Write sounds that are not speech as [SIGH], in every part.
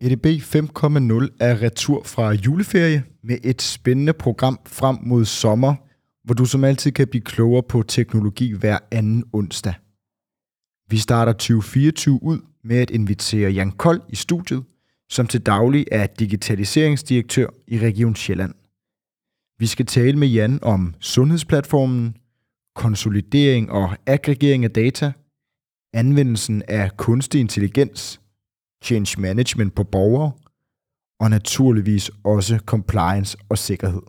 EDB 5.0 er retur fra juleferie med et spændende program frem mod sommer, hvor du som altid kan blive klogere på teknologi hver anden onsdag. Vi starter 2024 ud med at invitere Jan Kold i studiet, som til daglig er digitaliseringsdirektør i Region Sjælland. Vi skal tale med Jan om sundhedsplatformen, konsolidering og aggregering af data, anvendelsen af kunstig intelligens, change management på borgere, og naturligvis også compliance og sikkerhed.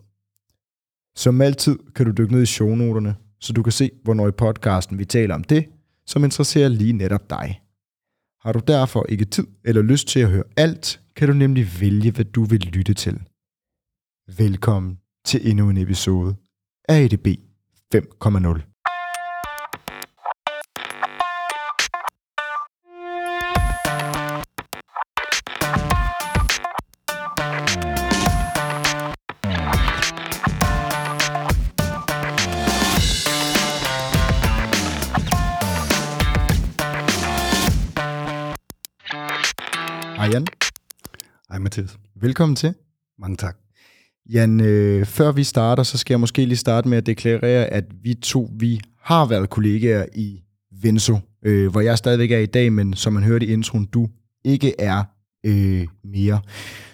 Som altid kan du dykke ned i shownoterne, så du kan se, hvornår i podcasten vi taler om det, som interesserer lige netop dig. Har du derfor ikke tid eller lyst til at høre alt, kan du nemlig vælge, hvad du vil lytte til. Velkommen til endnu en episode af EDB 5.0. Mathias. velkommen til. Mange tak. Jan, øh, før vi starter, så skal jeg måske lige starte med at deklarere, at vi to, vi har været kollegaer i Venso, øh, hvor jeg stadigvæk er i dag, men som man hørte i introen, du ikke er øh, mere.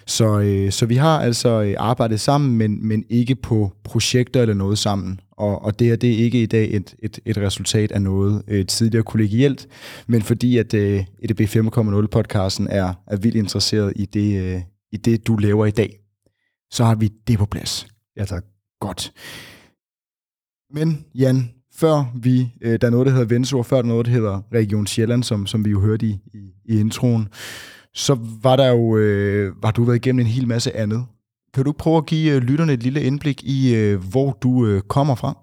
Så, øh, så vi har altså øh, arbejdet sammen, men, men ikke på projekter eller noget sammen. Og, og det her, det er ikke i dag et, et, et resultat af noget øh, tidligere kollegielt, men fordi at øh, EDB 5.0-podcasten er, er vildt interesseret i det, øh, i det, du laver i dag så har vi det på plads. Ja, tak. Godt. Men Jan, før vi, øh, der er noget, der hedder Vensor, før der er noget, der hedder Region Sjælland, som, som vi jo hørte i, i, i introen, så var der jo, øh, var du været igennem en hel masse andet. Kan du prøve at give øh, lytterne et lille indblik i, øh, hvor du øh, kommer fra?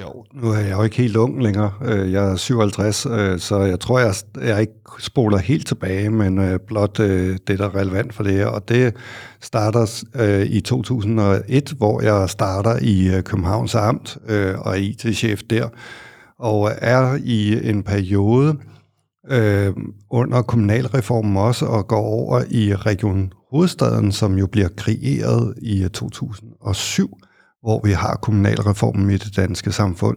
Jo, nu er jeg jo ikke helt ung længere. Øh, jeg er 57, øh, så jeg tror, jeg, jeg ikke spoler helt tilbage, men øh, blot det, der er relevant for det her. Og det starter i 2001, hvor jeg starter i Københavns Amt og er IT-chef der, og er i en periode under kommunalreformen også, og går over i Region Hovedstaden, som jo bliver kreeret i 2007, hvor vi har kommunalreformen i det danske samfund,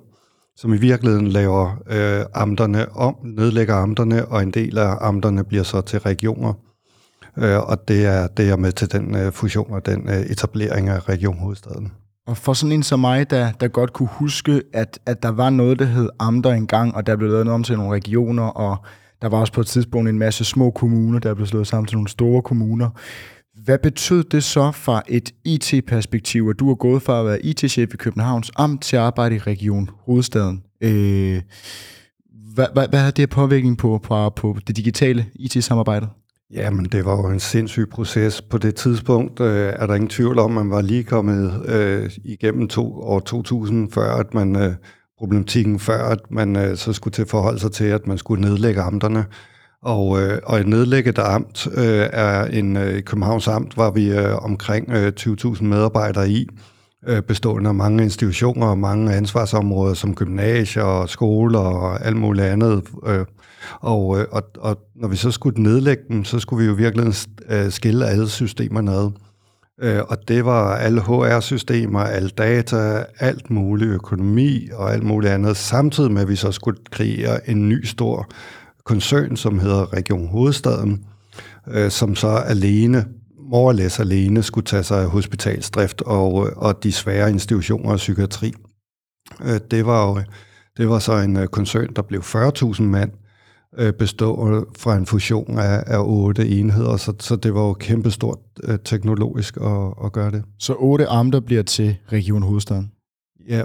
som i virkeligheden laver øh, amterne om, nedlægger amterne, og en del af amterne bliver så til regioner. Øh, og det er, det er med til den øh, fusion og den øh, etablering af regionhovedstaden. Og for sådan en som mig, der, der godt kunne huske, at, at der var noget, der hed amter engang, og der blev lavet noget om til nogle regioner, og der var også på et tidspunkt en masse små kommuner, der blev slået sammen til nogle store kommuner. Hvad betød det så fra et IT-perspektiv, at du er gået fra at være IT-chef i Københavns Amt til at arbejde i Region Hovedstaden? Øh, hvad, hvad, hvad havde det her påvirkning på, på, på det digitale IT-samarbejde? Jamen, det var jo en sindssyg proces. På det tidspunkt øh, er der ingen tvivl om, at man var lige kommet øh, igennem to, år 2000, før at man, øh, problematikken før, at man øh, så skulle til forholde sig til, at man skulle nedlægge amterne. Og, øh, og et nedlægget amt øh, er en øh, Københavns Amt, var vi øh, omkring øh, 20.000 medarbejdere i, øh, bestående af mange institutioner og mange ansvarsområder som gymnasier og skoler og alt muligt andet. Øh, og, øh, og, og når vi så skulle nedlægge dem, så skulle vi jo virkelig øh, skille alle systemerne ad. Øh, og det var alle HR-systemer, alle data, alt muligt økonomi og alt muligt andet, samtidig med at vi så skulle kreere en ny stor koncern, som hedder Region Hovedstaden, øh, som så alene, more or less alene, skulle tage sig af hospitalsdrift og, og de svære institutioner og psykiatri. Øh, det var jo det var så en øh, koncern, der blev 40.000 mand, øh, består fra en fusion af, af otte enheder, så, så det var jo kæmpestort øh, teknologisk at, at gøre det. Så otte amter bliver til Region Hovedstaden. Ja,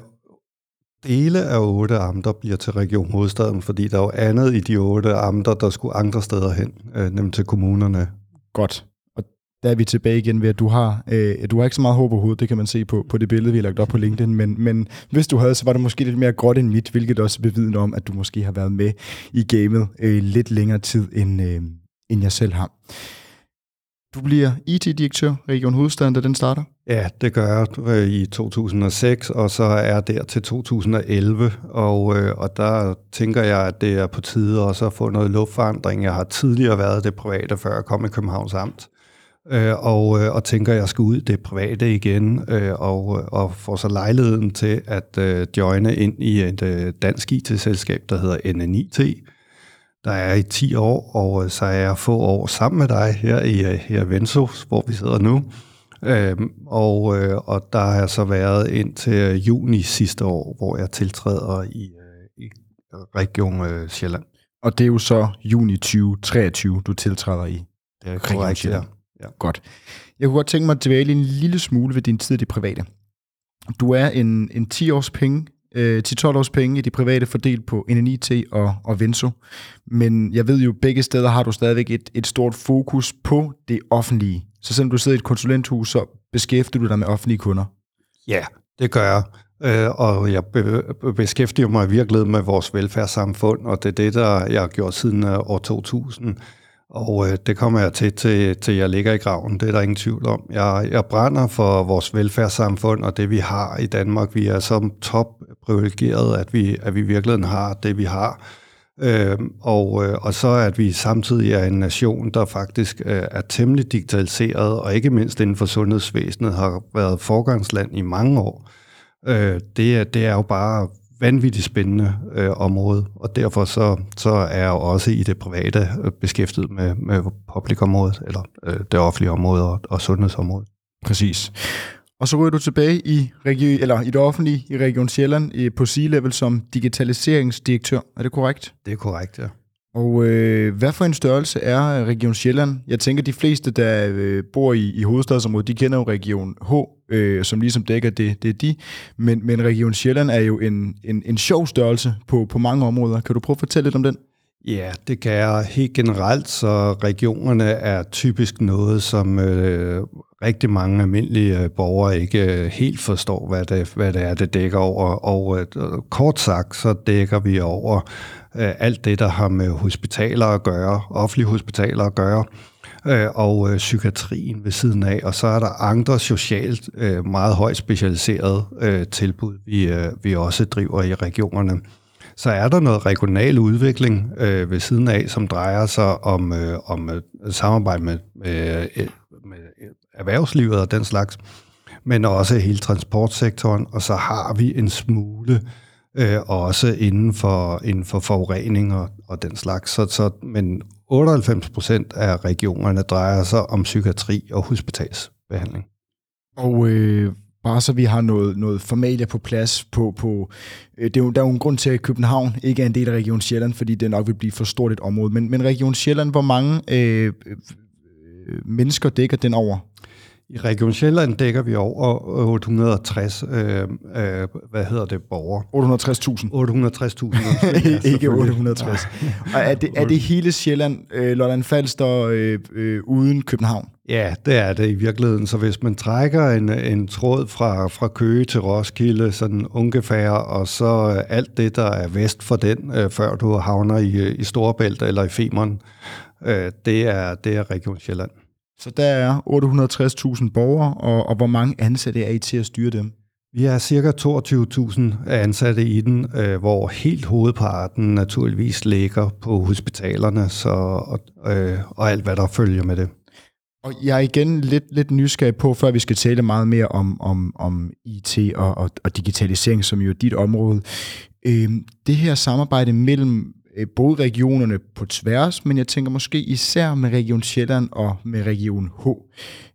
dele af otte amter bliver til Region Hovedstaden, fordi der er jo andet i de otte amter, der skulle andre steder hen, øh, nemlig til kommunerne. Godt. Og der er vi tilbage igen ved, at du har, øh, du har ikke så meget håb på hovedet, det kan man se på, på det billede, vi har lagt op på LinkedIn, men, men hvis du havde, så var det måske lidt mere gråt end mit, hvilket også bevidner om, at du måske har været med i gamet øh, lidt længere tid, end, øh, end jeg selv har. Du bliver IT-direktør Region Hovedstaden, da den starter? Ja, det gør jeg øh, i 2006, og så er jeg der til 2011, og, øh, og der tænker jeg, at det er på tide også at få noget luftforandring. Jeg har tidligere været det private, før jeg kom i Københavns Amt, øh, og, øh, og tænker, at jeg skal ud det private igen, øh, og, og får så lejligheden til at øh, joine ind i et øh, dansk IT-selskab, der hedder NNIT, der er i 10 år, og øh, så er jeg få år sammen med dig her i øh, her Venso, hvor vi sidder nu. Øhm, og, øh, og der har jeg så været ind til juni sidste år, hvor jeg tiltræder i, øh, i Region øh, Sjælland. Og det er jo så juni 2023, du tiltræder i. Det er korrekt, ja. ja. Godt. Jeg kunne godt tænke mig at dvæle en lille smule ved din tid i det private. Du er en, en 10 års penge, øh, 10-12 års penge i de private fordelt på NNIT og, og Venso. Men jeg ved jo, begge steder har du stadigvæk et, et stort fokus på det offentlige. Så selvom du sidder i et konsulenthus, så beskæftiger du dig med offentlige kunder. Ja, det gør jeg. Øh, og jeg beskæftiger mig virkelig med vores velfærdssamfund, og det er det, der jeg har gjort siden øh, år 2000. Og øh, det kommer jeg til, til, til jeg ligger i graven, det er der ingen tvivl om. Jeg, jeg brænder for vores velfærdssamfund og det, vi har i Danmark. Vi er så top privilegeret, at vi, at vi virkelig har det, vi har. Øh, og, øh, og så at vi samtidig er en nation, der faktisk øh, er temmelig digitaliseret, og ikke mindst inden for sundhedsvæsenet har været forgangsland i mange år. Øh, det, det er jo bare vanvittigt spændende øh, område, og derfor så, så er jeg også i det private øh, beskæftiget med, med public-området, eller øh, det offentlige område og, og sundhedsområdet. Præcis. Og så ryger du tilbage i, region, eller i det offentlige i Region Sjælland på C-level som digitaliseringsdirektør. Er det korrekt? Det er korrekt, ja. Og øh, hvad for en størrelse er Region Sjælland? Jeg tænker, de fleste, der øh, bor i, i hovedstadsområdet, de kender jo Region H, øh, som ligesom dækker det, det er de. Men, men Region Sjælland er jo en, en, en sjov størrelse på, på mange områder. Kan du prøve at fortælle lidt om den? Ja, det kan jeg helt generelt, så regionerne er typisk noget, som øh, rigtig mange almindelige øh, borgere ikke øh, helt forstår, hvad det, hvad det er, det dækker over. Og øh, kort sagt, så dækker vi over øh, alt det, der har med hospitaler at gøre, offentlige hospitaler at gøre, øh, og øh, psykiatrien ved siden af. Og så er der andre socialt øh, meget højt specialiserede øh, tilbud, vi, øh, vi også driver i regionerne så er der noget regional udvikling øh, ved siden af, som drejer sig om, øh, om øh, samarbejde med, med, øh, med erhvervslivet og den slags, men også hele transportsektoren, og så har vi en smule øh, også inden for, inden for forurening og, og den slags. Så, så, men 98 procent af regionerne drejer sig om psykiatri og hospitalsbehandling. Og øh, bare så vi har noget, noget formalia på plads på, på øh, det er jo, der er jo en grund til, at København ikke er en del af Region Sjælland, fordi det nok vil blive for stort et område. Men, men Region Sjælland, hvor mange øh, øh, mennesker dækker den over? I Region Sjælland dækker vi over 860, øh, øh, hvad hedder det, borgere. 860.000? 860.000. [LAUGHS] ikke 860. Og er det, er det hele Sjælland, øh, Lolland Falster, øh, øh, uden København? Ja, det er det i virkeligheden. Så hvis man trækker en, en tråd fra, fra Køge til Roskilde, sådan ungefær, og så alt det, der er vest for den, øh, før du havner i, i Storebælt eller i Femern, øh, det, er, det er Region Sjælland. Så der er 860.000 borgere, og, og hvor mange ansatte er I til at styre dem? Vi er cirka 22.000 ansatte i den, øh, hvor helt hovedparten naturligvis ligger på hospitalerne så, og, øh, og alt, hvad der følger med det. Og jeg er igen lidt, lidt nysgerrig på, før vi skal tale meget mere om, om, om IT og, og, og digitalisering, som jo er dit område. Øh, det her samarbejde mellem Øh, både regionerne på tværs, men jeg tænker måske især med Region Sjælland og med Region H,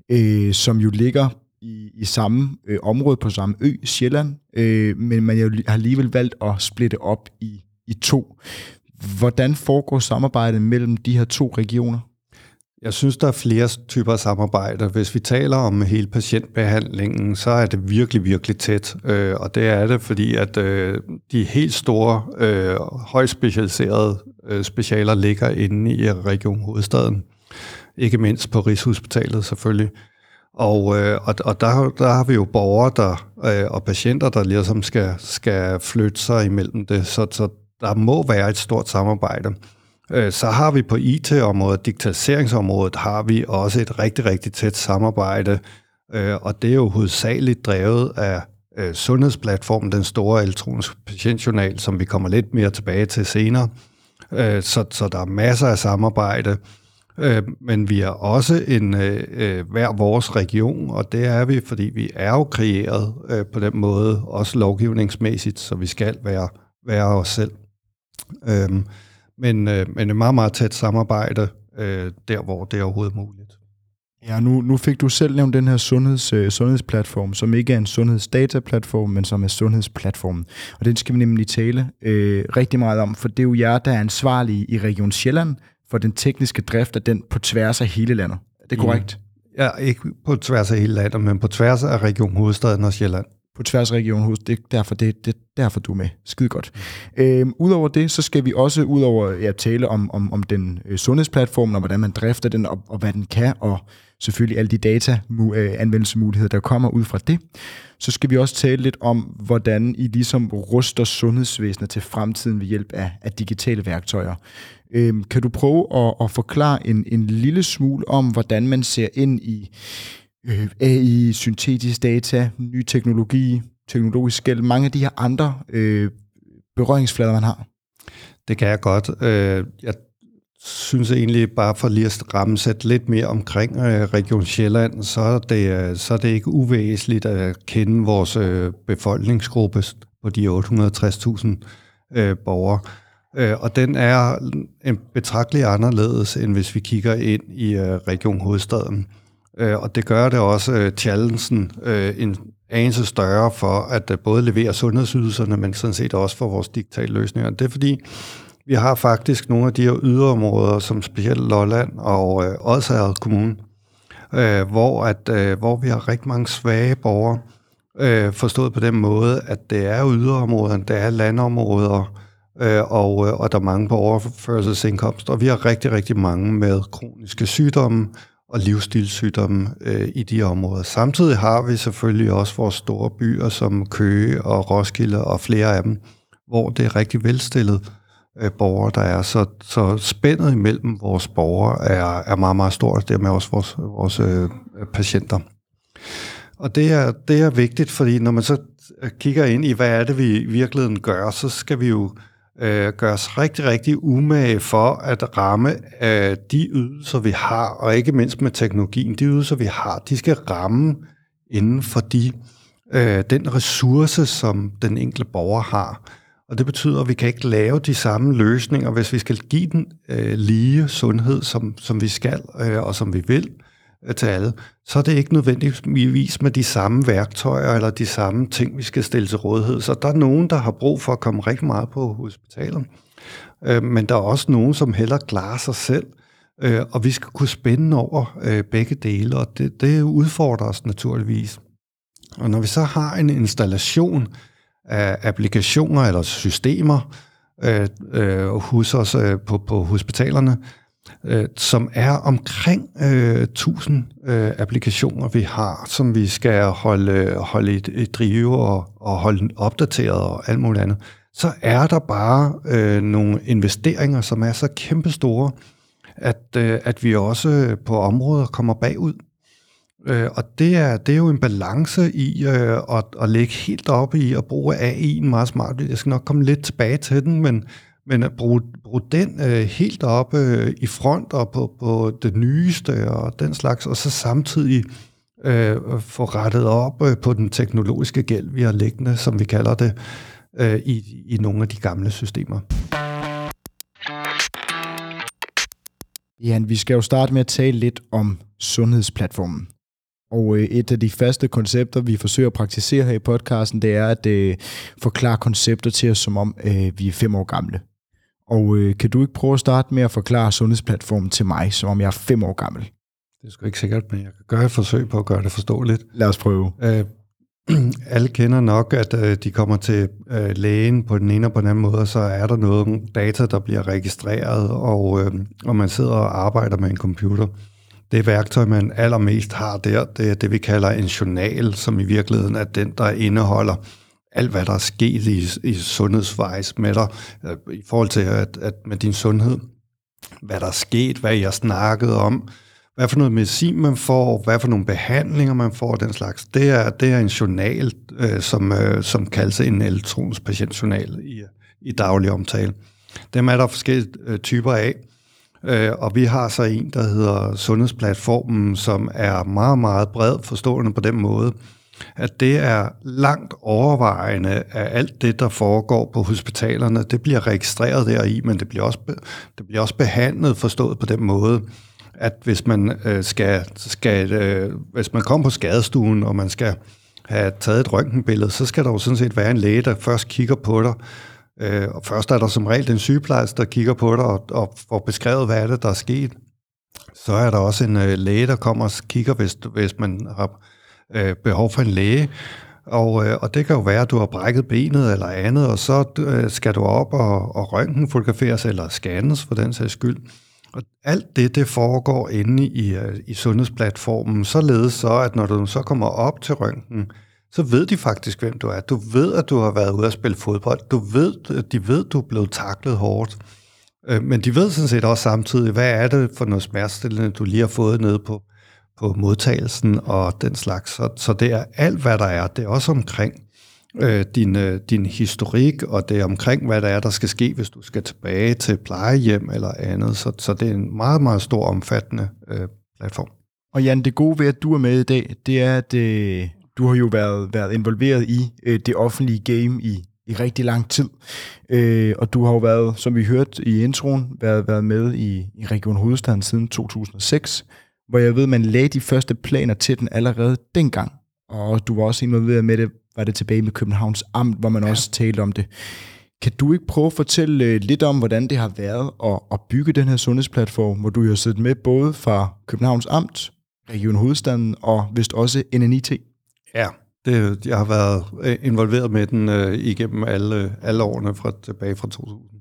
øh, som jo ligger i, i samme øh, område på samme ø, Sjælland, øh, men man har alligevel valgt at splitte op i, i to. Hvordan foregår samarbejdet mellem de her to regioner? Jeg synes, der er flere typer af samarbejde. Hvis vi taler om hele patientbehandlingen, så er det virkelig, virkelig tæt. Øh, og det er det, fordi at øh, de helt store, øh, højt specialiserede øh, specialer ligger inde i Region Hovedstaden. Ikke mindst på Rigshospitalet selvfølgelig. Og, øh, og, og der, der har vi jo borgere der, øh, og patienter, der ligesom skal, skal flytte sig imellem det. Så, så der må være et stort samarbejde. Øh, så har vi på IT-området, digitaliseringsområdet, har vi også et rigtig, rigtig tæt samarbejde, øh, og det er jo hovedsageligt drevet af øh, sundhedsplatformen, den store elektroniske patientjournal, som vi kommer lidt mere tilbage til senere. Så, så der er masser af samarbejde. Men vi er også en hver vores region, og det er vi, fordi vi er jo kreeret på den måde, også lovgivningsmæssigt, så vi skal være, være os selv. Øh, men, øh, men et meget, meget tæt samarbejde, øh, der hvor det er overhovedet muligt. Ja, nu, nu fik du selv nævnt den her sundheds, øh, sundhedsplatform, som ikke er en sundhedsdataplatform, men som er sundhedsplatformen. Og den skal vi nemlig tale øh, rigtig meget om, for det er jo jer, der er ansvarlige i Region Sjælland for den tekniske drift af den på tværs af hele landet. Er det korrekt? Ja, ikke på tværs af hele landet, men på tværs af Region Hovedstaden og Sjælland. På tværs af regionen. Det er derfor, det, det, derfor du er med. Skide godt. Øhm, Udover det, så skal vi også udover ja, tale om, om, om den øh, sundhedsplatform, og hvordan man drifter den, og, og hvad den kan, og selvfølgelig alle de data øh, anvendelsesmuligheder, der kommer ud fra det. Så skal vi også tale lidt om, hvordan I ligesom ruster sundhedsvæsenet til fremtiden ved hjælp af, af digitale værktøjer. Øhm, kan du prøve at, at forklare en, en lille smule om, hvordan man ser ind i øh, AI, syntetisk data, ny teknologi, teknologisk skæld, mange af de her andre øh, berøringsflader, man har? Det kan jeg godt. Øh, jeg synes egentlig bare for lige at rammesætte lidt mere omkring øh, Region Sjælland, så er, det, øh, så er det ikke uvæsentligt at kende vores befolkningsgruppe på de 860.000 øh, borgere. Og den er en betragtelig anderledes, end hvis vi kigger ind i Region Hovedstaden. Øh, og det gør det også øh, challengen øh, en anelse større for at øh, både levere sundhedsydelserne, men sådan set også for vores digitale løsninger. Det er fordi, vi har faktisk nogle af de her yderområder, som specielt Lolland og øh, Odsherred Kommune, øh, hvor, at, øh, hvor vi har rigtig mange svage borgere, øh, forstået på den måde, at det er yderområderne, det er landområder, øh, og, øh, og der er mange på overførselsindkomst, og vi har rigtig, rigtig mange med kroniske sygdomme og livsstilssygdomme øh, i de områder. Samtidig har vi selvfølgelig også vores store byer som Køge og Roskilde og flere af dem, hvor det er rigtig velstillede øh, borgere, der er. Så, så spændet imellem vores borgere er, er meget, meget stort, og dermed også vores, vores øh, patienter. Og det er, det er vigtigt, fordi når man så øh, kigger ind i, hvad er det, vi i virkeligheden gør, så skal vi jo øh, gøre os rigtig, rigtig umage for at ramme øh, de ydelser, vi har, og ikke mindst med teknologien, de ydelser, vi har, de skal ramme inden for de, øh, den ressource, som den enkelte borger har. Og det betyder, at vi kan ikke lave de samme løsninger, hvis vi skal give den øh, lige sundhed, som, som vi skal øh, og som vi vil øh, Øh, til alle, så er det ikke nødvendigvis med de samme værktøjer eller de samme ting, vi skal stille til rådighed. Så der er nogen, der har brug for at komme rigtig meget på hospitalet, øh, men der er også nogen, som heller klarer sig selv, øh, og vi skal kunne spænde over øh, begge dele, og det, det udfordrer os naturligvis. Og når vi så har en installation, af applikationer eller systemer øh, øh, hos os øh, på, på hospitalerne, øh, Øh, som er omkring øh, 1000 øh, applikationer, vi har, som vi skal holde, holde i, i drive og, og holde opdateret og alt muligt andet, så er der bare øh, nogle investeringer, som er så kæmpestore, at, øh, at vi også på områder kommer bagud. Øh, og det er, det er jo en balance i øh, at, at lægge helt op i at bruge AI meget smart. Jeg skal nok komme lidt tilbage til den, men, men at bruge, bruge den øh, helt op øh, i front og på, på det nyeste og den slags, og så samtidig øh, få rettet op øh, på den teknologiske gæld, vi har liggende, som vi kalder det, øh, i, i nogle af de gamle systemer. Ja, vi skal jo starte med at tale lidt om sundhedsplatformen. Og øh, et af de faste koncepter, vi forsøger at praktisere her i podcasten, det er at øh, forklare koncepter til os, som om øh, vi er fem år gamle. Og øh, kan du ikke prøve at starte med at forklare sundhedsplatformen til mig, som om jeg er fem år gammel? Det er sgu ikke sikkert, men jeg kan gøre et forsøg på at gøre det forståeligt. Lad os prøve. Øh, [CLEARS THROAT] alle kender nok, at øh, de kommer til øh, lægen på den ene og på den anden måde, så er der noget data, der bliver registreret, og, øh, og man sidder og arbejder med en computer det værktøj, man allermest har der, det er det, vi kalder en journal, som i virkeligheden er den, der indeholder alt, hvad der er sket i, i sundhedsvejs med dig, øh, i forhold til at, at med din sundhed, hvad der er sket, hvad jeg snakkede om, hvad for noget medicin man får, hvad for nogle behandlinger man får, den slags. Det er, det er en journal, øh, som, øh, som kaldes en elektronisk patientjournal i, i daglig omtale. Dem er der forskellige øh, typer af. Øh, og vi har så en, der hedder Sundhedsplatformen, som er meget, meget bred forstående på den måde, at det er langt overvejende af alt det, der foregår på hospitalerne. Det bliver registreret deri, men det bliver også, det bliver også behandlet forstået på den måde, at hvis man øh, skal, skal øh, hvis man kommer på skadestuen, og man skal have taget et røntgenbillede, så skal der jo sådan set være en læge, der først kigger på dig. Øh, og først er der som regel en sygeplejerske, der kigger på dig og, og får beskrevet, hvad er det, der er sket. Så er der også en øh, læge, der kommer og kigger, hvis, hvis man har øh, behov for en læge. Og, øh, og det kan jo være, at du har brækket benet eller andet, og så øh, skal du op og, og røntgenfotograferes eller scannes for den sags skyld. Og alt det, det foregår inde i, øh, i sundhedsplatformen, således så, at når du så kommer op til røntgen, så ved de faktisk, hvem du er. Du ved, at du har været ude at spille fodbold. Du ved, øh, de ved, at du er blevet taklet hårdt. Øh, men de ved sådan set også samtidig, hvad er det for noget smertestillende, du lige har fået ned på, på modtagelsen og den slags. Så, så det er alt, hvad der er. Det er også omkring øh, din, øh, din historik, og det er omkring, hvad der er, der skal ske, hvis du skal tilbage til plejehjem eller andet. Så, så det er en meget, meget stor omfattende øh, platform. Og Jan, det gode ved, at du er med i dag, det er, at øh, du har jo været, været involveret i øh, det offentlige game i, i rigtig lang tid. Øh, og du har jo været, som vi hørte i introen, været, været med i, i Region Hovedstaden siden 2006, hvor jeg ved, man lagde de første planer til den allerede dengang. Og du var også involveret med det var det tilbage med Københavns Amt, hvor man ja. også talte om det. Kan du ikke prøve at fortælle øh, lidt om, hvordan det har været at, at bygge den her sundhedsplatform, hvor du har siddet med både fra Københavns Amt, Region Hovedstaden og vist også NNIT? Ja, det, jeg har været øh, involveret med den øh, igennem alle, alle årene fra, tilbage fra 2000.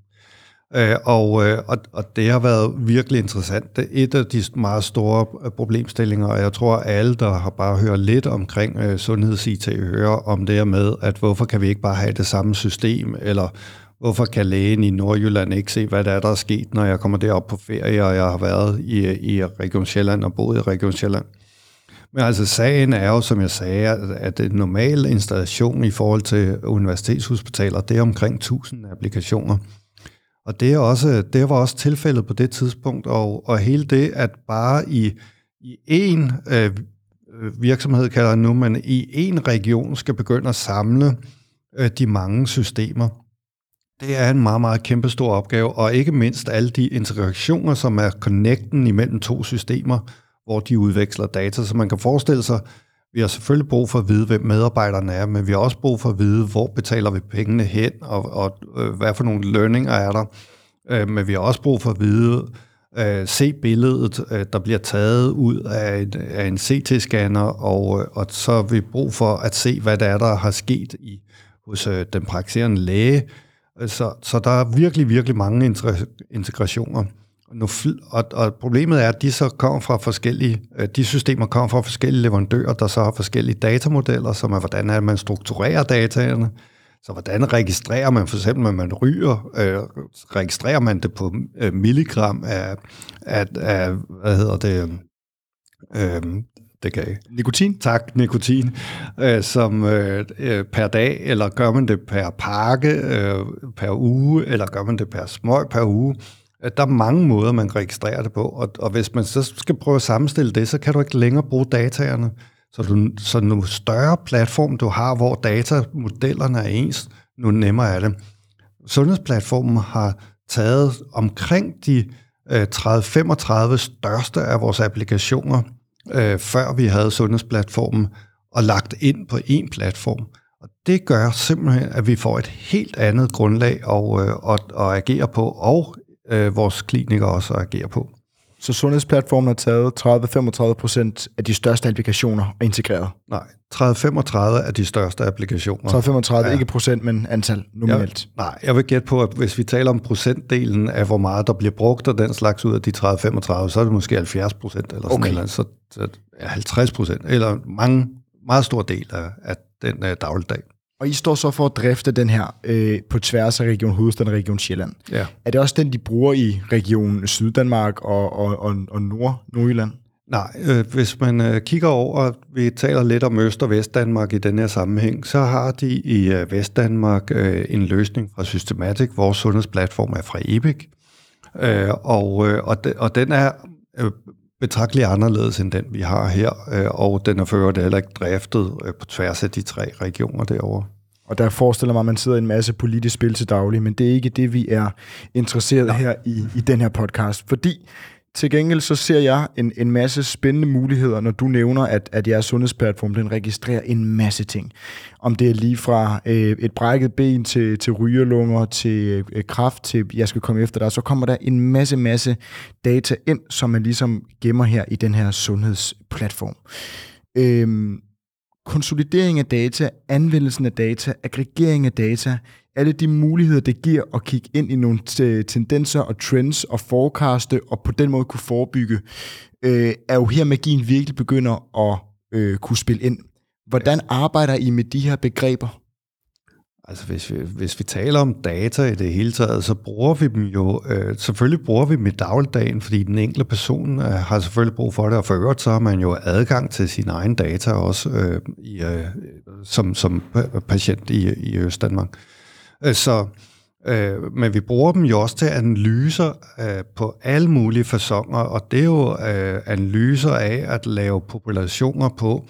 Øh, og, øh, og, og det har været virkelig interessant. Det er et af de meget store øh, problemstillinger, og jeg tror, at alle, der har bare hørt lidt omkring øh, sundheds-IT, hører om det her med, at hvorfor kan vi ikke bare have det samme system, eller hvorfor kan lægen i Nordjylland ikke se, hvad der er, der er sket, når jeg kommer derop på ferie, og jeg har været i, i Region Sjælland og boet i Region Sjælland. Men altså sagen er jo, som jeg sagde, at en normal installation i forhold til universitetshospitaler, det er omkring 1000 applikationer. Og det, er også, det var også tilfældet på det tidspunkt, og, og hele det, at bare i, i én øh, virksomhed, kalder jeg nu, men i én region skal begynde at samle øh, de mange systemer, det er en meget, meget kæmpestor opgave, og ikke mindst alle de interaktioner, som er connecten imellem to systemer, hvor de udveksler data. Så man kan forestille sig, vi har selvfølgelig brug for at vide, hvem medarbejderne er, men vi har også brug for at vide, hvor betaler vi pengene hen, og, og øh, hvad for nogle lønninger er der. Øh, men vi har også brug for at vide, øh, se billedet, øh, der bliver taget ud af en, af en CT-scanner, og, øh, og så har vi brug for at se, hvad der er, der har sket i, hos øh, den praktiserende læge. Øh, så, så der er virkelig, virkelig mange integrationer. Nu, og, og problemet er, at de så kommer fra forskellige, øh, de systemer kommer fra forskellige leverandører, der så har forskellige datamodeller, som er, hvordan er man strukturerer dataene, så hvordan registrerer man for eksempel, når man ryger, øh, registrerer man det på øh, milligram af, af, af, hvad hedder det, øh, det kan Nikotin? Tak, nikotin, øh, som øh, øh, per dag, eller gør man det per pakke øh, per uge, eller gør man det per smøg per uge. Der er mange måder, man registrerer det på, og, og hvis man så skal prøve at sammenstille det, så kan du ikke længere bruge dataerne. Så, du, så nu større platform du har, hvor datamodellerne er ens, nu nemmere er det. Sundhedsplatformen har taget omkring de øh, 30-35 største af vores applikationer, øh, før vi havde sundhedsplatformen, og lagt ind på en platform. Og det gør simpelthen, at vi får et helt andet grundlag at, øh, at, at agere på, og øh, vores klinikere også agerer på. Så sundhedsplatformen har taget 30-35 procent af de største applikationer og integreret? Nej, 30-35 af de største applikationer. 30-35, ja. ikke procent, men antal nominelt? Jeg, nej, jeg vil gætte på, at hvis vi taler om procentdelen af, hvor meget der bliver brugt af den slags ud af de 30-35, så er det måske 70 procent eller sådan okay. eller så, så 50 procent, eller mange, meget stor del af, af den uh, dagligdag. Og I står så for at drifte den her øh, på tværs af Region Hovedstaden og Region Sjælland. Ja. Er det også den, de bruger i Region Syddanmark og, og, og, og Nord, Nordjylland? Nej, øh, hvis man øh, kigger over, vi taler lidt om Øst- og Vestdanmark i den her sammenhæng, så har de i øh, Vestdanmark øh, en løsning fra Systematic. Vores sundhedsplatform er fra EPIC. Øh, og, øh, og, de, og den er øh, betragteligt anderledes end den, vi har her, øh, og den er for heller ikke driftet øh, på tværs af de tre regioner derovre. Og der forestiller mig, at man sidder i en masse politisk spil til daglig, men det er ikke det, vi er interesseret ja. her i, i den her podcast. Fordi til gengæld så ser jeg en, en masse spændende muligheder, når du nævner, at, at jeres sundhedsplatform den registrerer en masse ting. Om det er lige fra øh, et brækket ben til, til rygerlunger, til øh, kraft, til jeg skal komme efter dig, så kommer der en masse, masse data ind, som man ligesom gemmer her i den her sundhedsplatform. Øh, konsolidering af data, anvendelsen af data, aggregering af data, alle de muligheder, det giver at kigge ind i nogle tendenser og trends og forecaste, og på den måde kunne forebygge, øh, er jo her magien virkelig begynder at øh, kunne spille ind. Hvordan arbejder I med de her begreber? Altså hvis vi, hvis vi taler om data i det hele taget, så bruger vi dem jo, øh, selvfølgelig bruger vi dem i dagligdagen, fordi den enkelte person øh, har selvfølgelig brug for det, og for øvrigt så har man jo adgang til sine egne data også øh, i, øh, som, som patient i, i Øst-Danmark. Øh, Øh, så, øh, men vi bruger dem jo også til analyser øh, på alle mulige fasonger, og det er jo øh, analyser af at lave populationer på,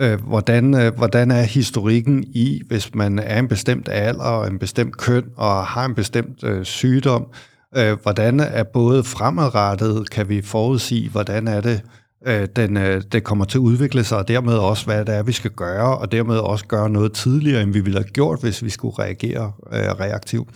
øh, hvordan, øh, hvordan er historikken i, hvis man er en bestemt alder og en bestemt køn og har en bestemt øh, sygdom, øh, hvordan er både fremadrettet, kan vi forudsige, hvordan er det, øh, den, øh, det kommer til at udvikle sig, og dermed også, hvad det er, vi skal gøre, og dermed også gøre noget tidligere, end vi ville have gjort, hvis vi skulle reagere øh, reaktivt.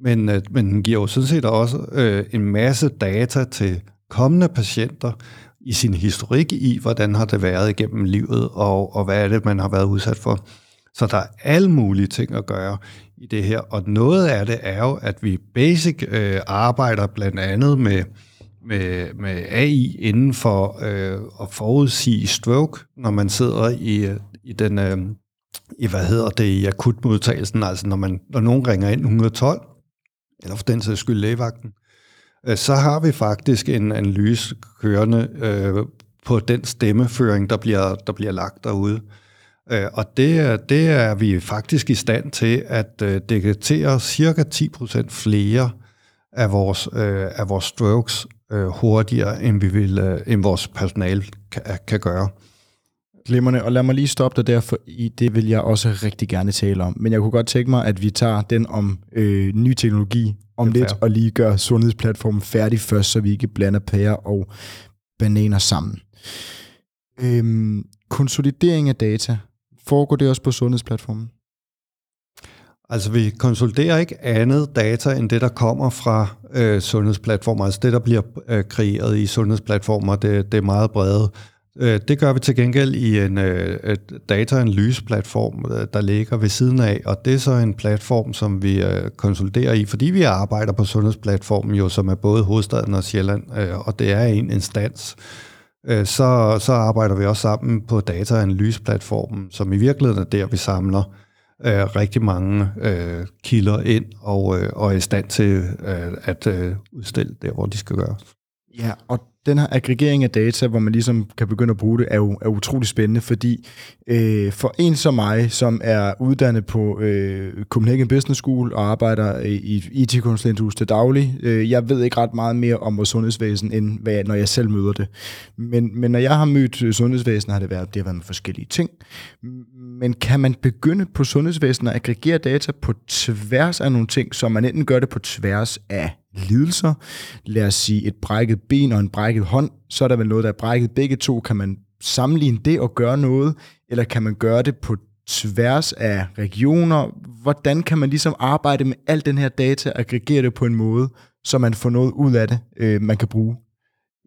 Men, øh, men den giver jo sådan set også øh, en masse data til kommende patienter, i sin historik i, hvordan har det været igennem livet, og, og hvad er det, man har været udsat for. Så der er alle mulige ting at gøre i det her, og noget af det er jo, at vi basic øh, arbejder blandt andet med, med, med AI inden for øh, at forudsige stroke, når man sidder i, i den, øh, i, hvad hedder det, i akutmodtagelsen, altså når, man, når nogen ringer ind 112, eller for den sags skyld lægevagten, Øh, så har vi faktisk en analyse kørende øh, på den stemmeføring, der bliver, der bliver lagt derude. Øh, og det, det er vi faktisk i stand til at øh, detektere cirka 10% flere af vores, øh, af vores strokes øh, hurtigere, end, vi vil, øh, end vores personale kan, kan gøre. Glimmerne, og lad mig lige stoppe dig der, for i det vil jeg også rigtig gerne tale om. Men jeg kunne godt tænke mig, at vi tager den om øh, ny teknologi om lidt, og lige gør sundhedsplatformen færdig først, så vi ikke blander pærer og bananer sammen. Øhm, konsolidering af data, foregår det også på sundhedsplatformen? Altså vi konsoliderer ikke andet data end det, der kommer fra øh, sundhedsplatformer. Altså det, der bliver øh, kreeret i sundhedsplatformer, det, det er meget brede. Øh, det gør vi til gengæld i en øh, dataanalyseplatform, øh, der ligger ved siden af, og det er så en platform, som vi øh, konsoliderer i, fordi vi arbejder på sundhedsplatformen, jo, som er både hovedstaden og Sjælland, øh, og det er en instans. Så, så arbejder vi også sammen på dataanalyseplatformen, som i virkeligheden er der, vi samler Øh, rigtig mange øh, kilder ind og, øh, og er i stand til at udstille der, hvor de skal gøres. Ja, og den her aggregering af data, hvor man ligesom kan begynde at bruge det, er jo er utrolig spændende, fordi øh, for en som mig, som er uddannet på øh, Copenhagen Business School og arbejder øh, i et IT-konsulenthus til daglig, øh, jeg ved ikke ret meget mere om vores sundhedsvæsen, end hvad, når jeg selv møder det. Men, men når jeg har mødt øh, sundhedsvæsenet, har det været, det har været med forskellige ting. Men kan man begynde på sundhedsvæsenet at aggregere data på tværs af nogle ting, så man enten gør det på tværs af lidelser, lad os sige et brækket ben og en brækket hånd, så er der vel noget, der er brækket begge to. Kan man sammenligne det og gøre noget, eller kan man gøre det på tværs af regioner? Hvordan kan man ligesom arbejde med al den her data og aggregere det på en måde, så man får noget ud af det, øh, man kan bruge?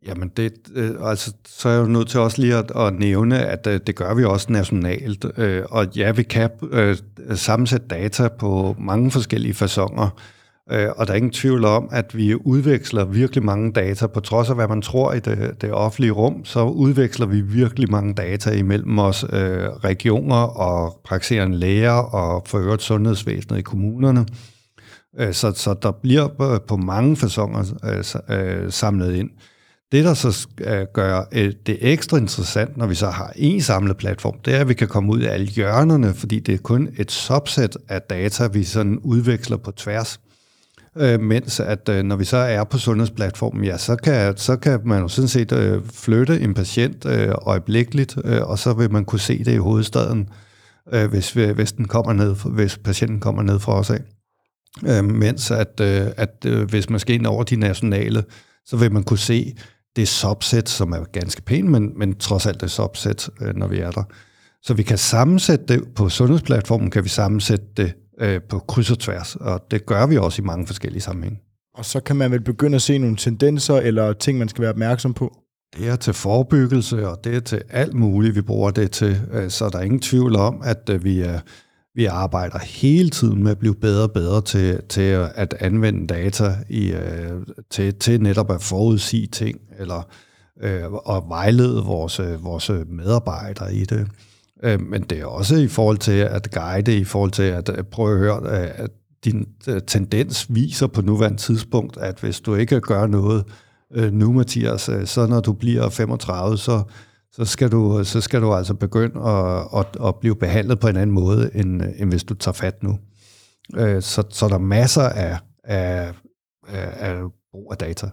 Jamen, det, øh, altså, så er jeg jo nødt til også lige at, at nævne, at øh, det gør vi også nationalt. Øh, og ja, vi kan øh, sammensætte data på mange forskellige fasonger. Øh, og der er ingen tvivl om, at vi udveksler virkelig mange data. På trods af, hvad man tror i det, det offentlige rum, så udveksler vi virkelig mange data imellem os øh, regioner og praktiserende læger og for øvrigt sundhedsvæsenet i kommunerne. Øh, så, så der bliver på mange fasonger øh, øh, samlet ind. Det, der så øh, gør øh, det ekstra interessant, når vi så har en samlet platform, det er, at vi kan komme ud af alle hjørnerne, fordi det er kun et subset af data, vi sådan udveksler på tværs øh, mens at øh, når vi så er på sundhedsplatformen, ja, så kan, så kan man jo sådan set øh, flytte en patient øh, øjeblikkeligt, øh, og så vil man kunne se det i hovedstaden, øh, hvis, øh, hvis, den kommer ned, hvis patienten kommer ned fra os af. Øh, mens at, øh, at øh, hvis man skal ind over de nationale, så vil man kunne se det subset, som er ganske pænt, men, men trods alt det subset, øh, når vi er der. Så vi kan sammensætte det på sundhedsplatformen, kan vi sammensætte det øh, på kryds og tværs, og det gør vi også i mange forskellige sammenhænge. Og så kan man vel begynde at se nogle tendenser eller ting, man skal være opmærksom på? Det er til forebyggelse, og det er til alt muligt, vi bruger det til. Øh, så der er ingen tvivl om, at øh, vi, er, vi arbejder hele tiden med at blive bedre og bedre til, til at anvende data i, øh, til, til netop at forudsige ting, eller og vejlede vores, vores medarbejdere i det. Øh, men det er også i forhold til at guide, i forhold til at prøve at høre, øh, at din øh, tendens viser på nuværende tidspunkt, at hvis du ikke gør noget, nu, Mathias, så når du bliver 35, så, så, skal, du, så skal du altså begynde at, at, at blive behandlet på en anden måde, end, end hvis du tager fat nu. Så, så der er masser af, af, af, af brug af data.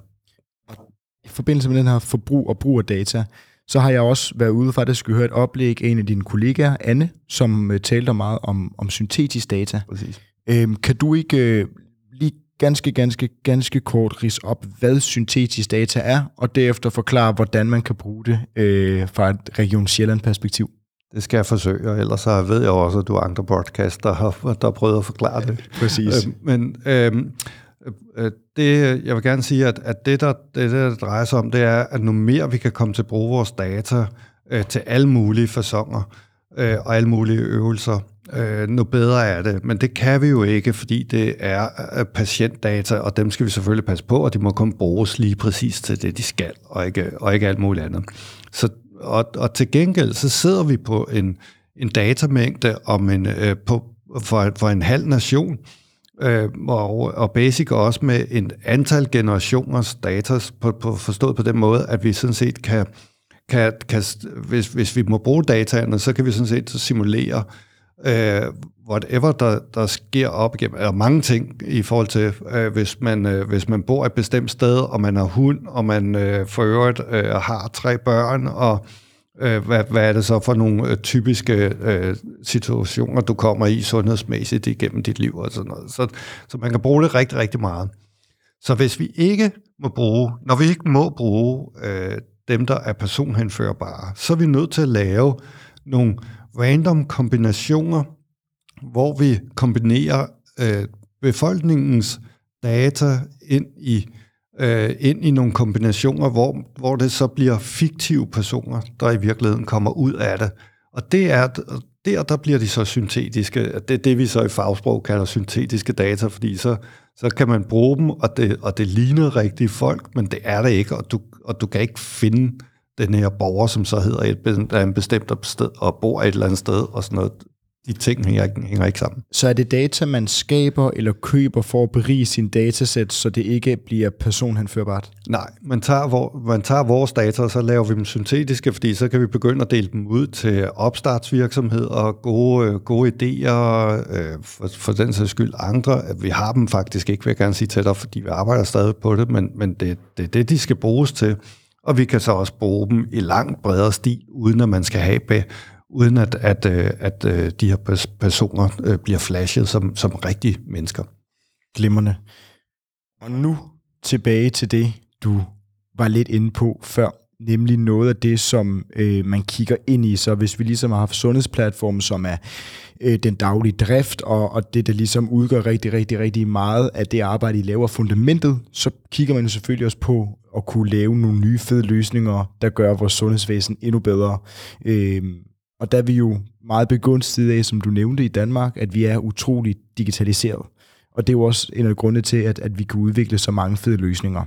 I forbindelse med den her forbrug og brug af data, så har jeg også været ude faktisk at høre et oplæg af en af dine kollegaer, Anne, som øh, talte meget om, om syntetisk data. Præcis. Øhm, kan du ikke øh, lige ganske, ganske, ganske kort ris op, hvad syntetisk data er, og derefter forklare, hvordan man kan bruge det øh, fra et Region Sjælland-perspektiv. Det skal jeg forsøge, og ellers så ved jeg også, at du har andre podcasts, [LAUGHS] der har, der har prøvet at forklare det. Præcis. Øh, men øh, Øh, øh, det, jeg vil gerne sige, at, at det, der, det, der drejer sig om, det er, at nu mere vi kan komme til at bruge vores data øh, til alle mulige fasonger øh, og alle mulige øvelser, øh, nu bedre er det. Men det kan vi jo ikke, fordi det er øh, patientdata, og dem skal vi selvfølgelig passe på, og de må kun bruges lige præcis til det, de skal, og ikke, og ikke alt muligt andet. Så, og, og til gengæld, så sidder vi på en, en datamængde om en, øh, på, for, for en halv nation, øh, øh, og, og basic også med en antal generationers data, på, på, forstået på den måde, at vi sådan set kan, kan, kan hvis, hvis vi må bruge dataene, så kan vi sådan set simulere øh, whatever der, der sker op igennem, eller mange ting i forhold til, øh, hvis, man, øh, hvis man bor et bestemt sted, og man har hund, og man øh, for øvrigt øh, har tre børn, og øh, hvad, hvad er det så for nogle øh, typiske øh, situationer, du kommer i sundhedsmæssigt igennem dit liv og sådan noget. Så, så man kan bruge det rigtig, rigtig meget. Så hvis vi ikke må bruge, når vi ikke må bruge øh, dem, der er personhenførbare, så er vi nødt til at lave nogle random kombinationer, hvor vi kombinerer øh, befolkningens data ind i øh, ind i nogle kombinationer, hvor, hvor det så bliver fiktive personer, der i virkeligheden kommer ud af det. Og det er der, der bliver de så syntetiske. Det er det, vi så i fagsprog kalder syntetiske data, fordi så, så kan man bruge dem, og det, og det ligner rigtige folk, men det er det ikke, og du, og du kan ikke finde den her borger, som så hedder et, der er en bestemt sted og bor et eller andet sted og sådan noget. De ting hænger ikke, hænger ikke sammen. Så er det data, man skaber eller køber for at berige sin datasæt, så det ikke bliver personhenførbart? Nej, man tager, hvor, man tager vores data, og så laver vi dem syntetiske, fordi så kan vi begynde at dele dem ud til opstartsvirksomhed og gode, gode idéer, øh, for, for den sags skyld andre. Vi har dem faktisk ikke, vil jeg gerne sige til dig, fordi vi arbejder stadig på det, men, men det, det er det, de skal bruges til og vi kan så også bruge dem i langt bredere stil, uden at man skal have uden at, at, øh, at, at de her personer øh, bliver flashet som, som rigtige mennesker. Glimmerne. Og nu tilbage til det, du var lidt inde på før, nemlig noget af det, som øh, man kigger ind i. Så hvis vi ligesom har haft sundhedsplatformen, som er øh, den daglige drift, og, og det, der ligesom udgør rigtig, rigtig, rigtig meget af det arbejde, I laver fundamentet, så kigger man jo selvfølgelig også på at kunne lave nogle nye fede løsninger, der gør vores sundhedsvæsen endnu bedre. Øh, og der er vi jo meget begunstiget af, som du nævnte i Danmark, at vi er utroligt digitaliseret. Og det er jo også en af grundene til, at, at vi kan udvikle så mange fede løsninger.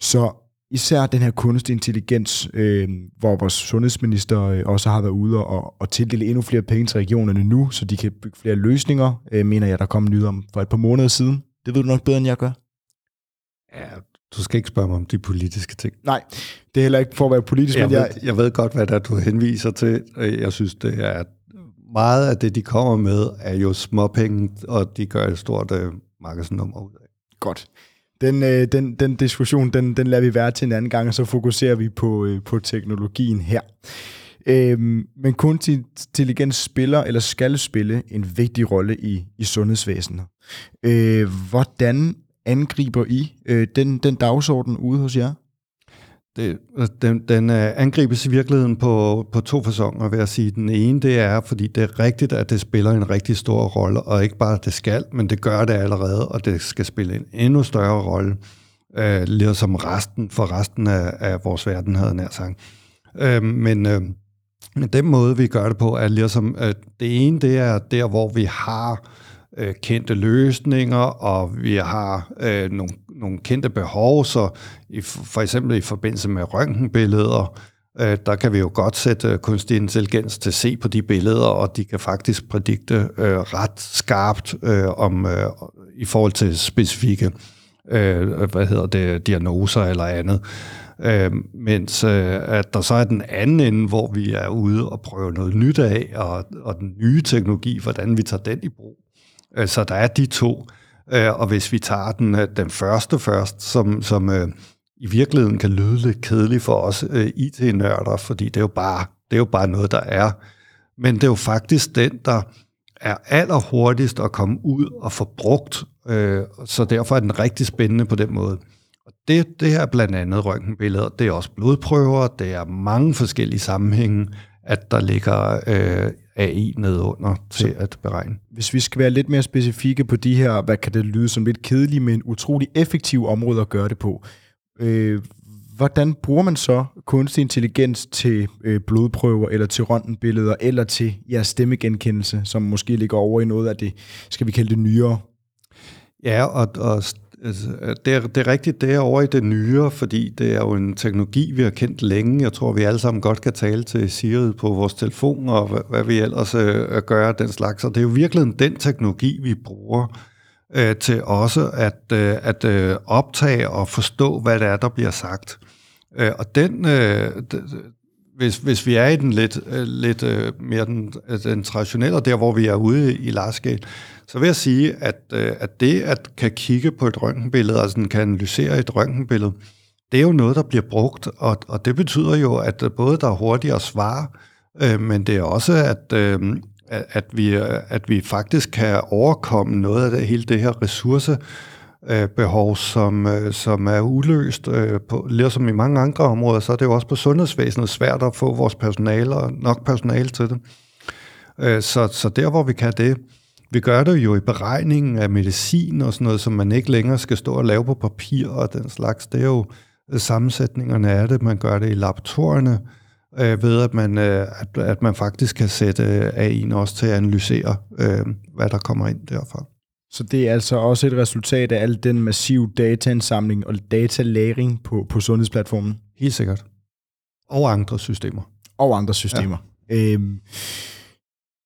Så især den her kunstig intelligens, øh, hvor vores sundhedsminister øh, også har været ude og, og tildele endnu flere penge til regionerne nu, så de kan bygge flere løsninger, øh, mener jeg, der kom nyt om for et par måneder siden. Det ved du nok bedre, end jeg gør. Ja, du skal ikke spørge mig om de politiske ting. Nej, det er heller ikke for at være politisk, jeg men jeg... Ved, jeg ved godt, hvad der du henviser til. Jeg synes, det er meget af det, de kommer med, er jo småpenge, og de gør et stort øh, markedsnummer ud af. Godt. Den, øh, den, den diskussion, den, den lader vi være til en anden gang, og så fokuserer vi på, øh, på teknologien her. Øhm, men kunstig intelligens spiller eller skal spille en vigtig rolle i, i sundhedsvæsenet. Øh, hvordan angriber I øh, den, den dagsorden ude hos jer? Det, altså, den, den øh, angribes i virkeligheden på, på to fasonger, vil jeg sige. Den ene, det er, fordi det er rigtigt, at det spiller en rigtig stor rolle, og ikke bare, at det skal, men det gør det allerede, og det skal spille en endnu større rolle, øh, ligesom som resten, for resten af, af vores verden, havde nær sagt. Øh, men, øh, men den måde, vi gør det på, er ligesom, øh, det ene, det er der, hvor vi har øh, kendte løsninger, og vi har øh, nogle, nogle kendte behov, så i, for eksempel i forbindelse med røntgenbilleder, øh, der kan vi jo godt sætte øh, kunstig intelligens til at se på de billeder, og de kan faktisk prædikte øh, ret skarpt øh, om øh, i forhold til specifikke øh, hvad hedder det, diagnoser eller andet. Øh, mens øh, at der så er den anden ende, hvor vi er ude og prøve noget nyt af, og, og den nye teknologi, hvordan vi tager den i brug. Øh, så der er de to. Øh, og hvis vi tager den, øh, den første først, som, som i virkeligheden kan lyde lidt kedeligt for os IT-nørder, fordi det er, jo bare, det er jo bare noget, der er. Men det er jo faktisk den, der er allerhurtigst at komme ud og få brugt, så derfor er den rigtig spændende på den måde. Og det, det er blandt andet røntgenbilleder, det er også blodprøver, det er mange forskellige sammenhænge, at der ligger øh, AI nedunder til Så, at beregne. Hvis vi skal være lidt mere specifikke på de her, hvad kan det lyde som lidt kedelige, men utrolig effektive områder at gøre det på. Øh, hvordan bruger man så kunstig intelligens til øh, blodprøver, eller til røntgenbilleder, eller til ja, stemmegenkendelse, som måske ligger over i noget af det, skal vi kalde det nyere? Ja, og, og Altså, det, er, det er rigtigt, det er over i det nyere, fordi det er jo en teknologi, vi har kendt længe. Jeg tror, vi alle sammen godt kan tale til Siri på vores telefon, og hvad, hvad vi ellers øh, gør den slags. Og det er jo virkelig den teknologi, vi bruger øh, til også at, øh, at øh, optage og forstå, hvad det er, der bliver sagt. Øh, og den, øh, hvis, hvis vi er i den lidt, øh, lidt øh, mere den, øh, den traditionelle, der hvor vi er ude i large så vil jeg sige, at, øh, at det at kan kigge på et røntgenbillede, altså kan analysere et røntgenbillede, det er jo noget, der bliver brugt, og, og det betyder jo, at både der er hurtigere svar, øh, men det er også, at, øh, at, vi, øh, at vi faktisk kan overkomme noget af det, hele det her ressource, behov, som, øh, som er uløst. Øh, på, ligesom i mange andre områder, så er det jo også på sundhedsvæsenet svært at få vores personale og nok personale til det. Så, så der, hvor vi kan det, vi gør det jo i beregningen af medicin og sådan noget, som man ikke længere skal stå og lave på papir og den slags. Det er jo øh, sammensætningerne af det. Man gør det i laboratorierne, øh, ved at man, øh, at, at man faktisk kan sætte øh, AI'en også til at analysere, øh, hvad der kommer ind derfra. Så det er altså også et resultat af al den massive dataindsamling og datalagring på, på sundhedsplatformen? Helt sikkert. Og andre systemer. Og andre systemer. Ja. Øhm,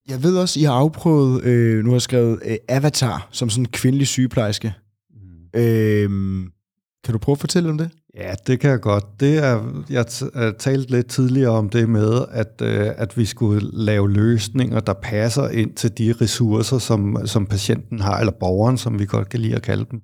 jeg ved også, I har afprøvet, øh, nu har jeg skrevet øh, Avatar som sådan en kvindelig sygeplejerske. Mm. Øhm, kan du prøve at fortælle om det? Ja, det kan jeg godt. Det er, jeg talte lidt tidligere om det med, at, øh, at vi skulle lave løsninger, der passer ind til de ressourcer, som, som patienten har, eller borgeren, som vi godt kan lide at kalde dem.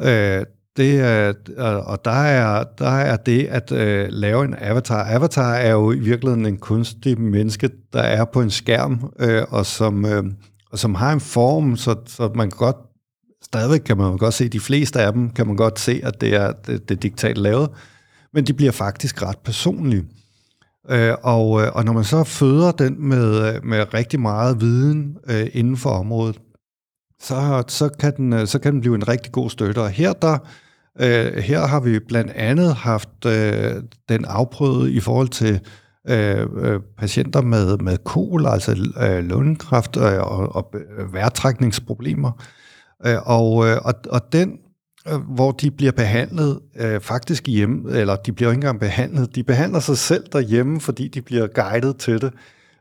Øh, det er, og der er, der er det at øh, lave en avatar. Avatar er jo i virkeligheden en kunstig menneske, der er på en skærm, øh, og, som, øh, og som har en form, så, så man kan godt, stadigvæk kan man godt se, de fleste af dem kan man godt se, at det er, det, det er digitalt lavet, men de bliver faktisk ret personlige. Øh, og, øh, og når man så føder den med, med rigtig meget viden øh, inden for området, så, så, kan den, øh, så kan den blive en rigtig god støtte. Og her der Øh, her har vi blandt andet haft øh, den afprøvet i forhold til øh, øh, patienter med, med kol, altså øh, lungekræft øh, og, og øh, vejrtrækningsproblemer. Øh, og, øh, og, og den, øh, hvor de bliver behandlet øh, faktisk hjemme, eller de bliver ikke engang behandlet, de behandler sig selv derhjemme, fordi de bliver guidet til det.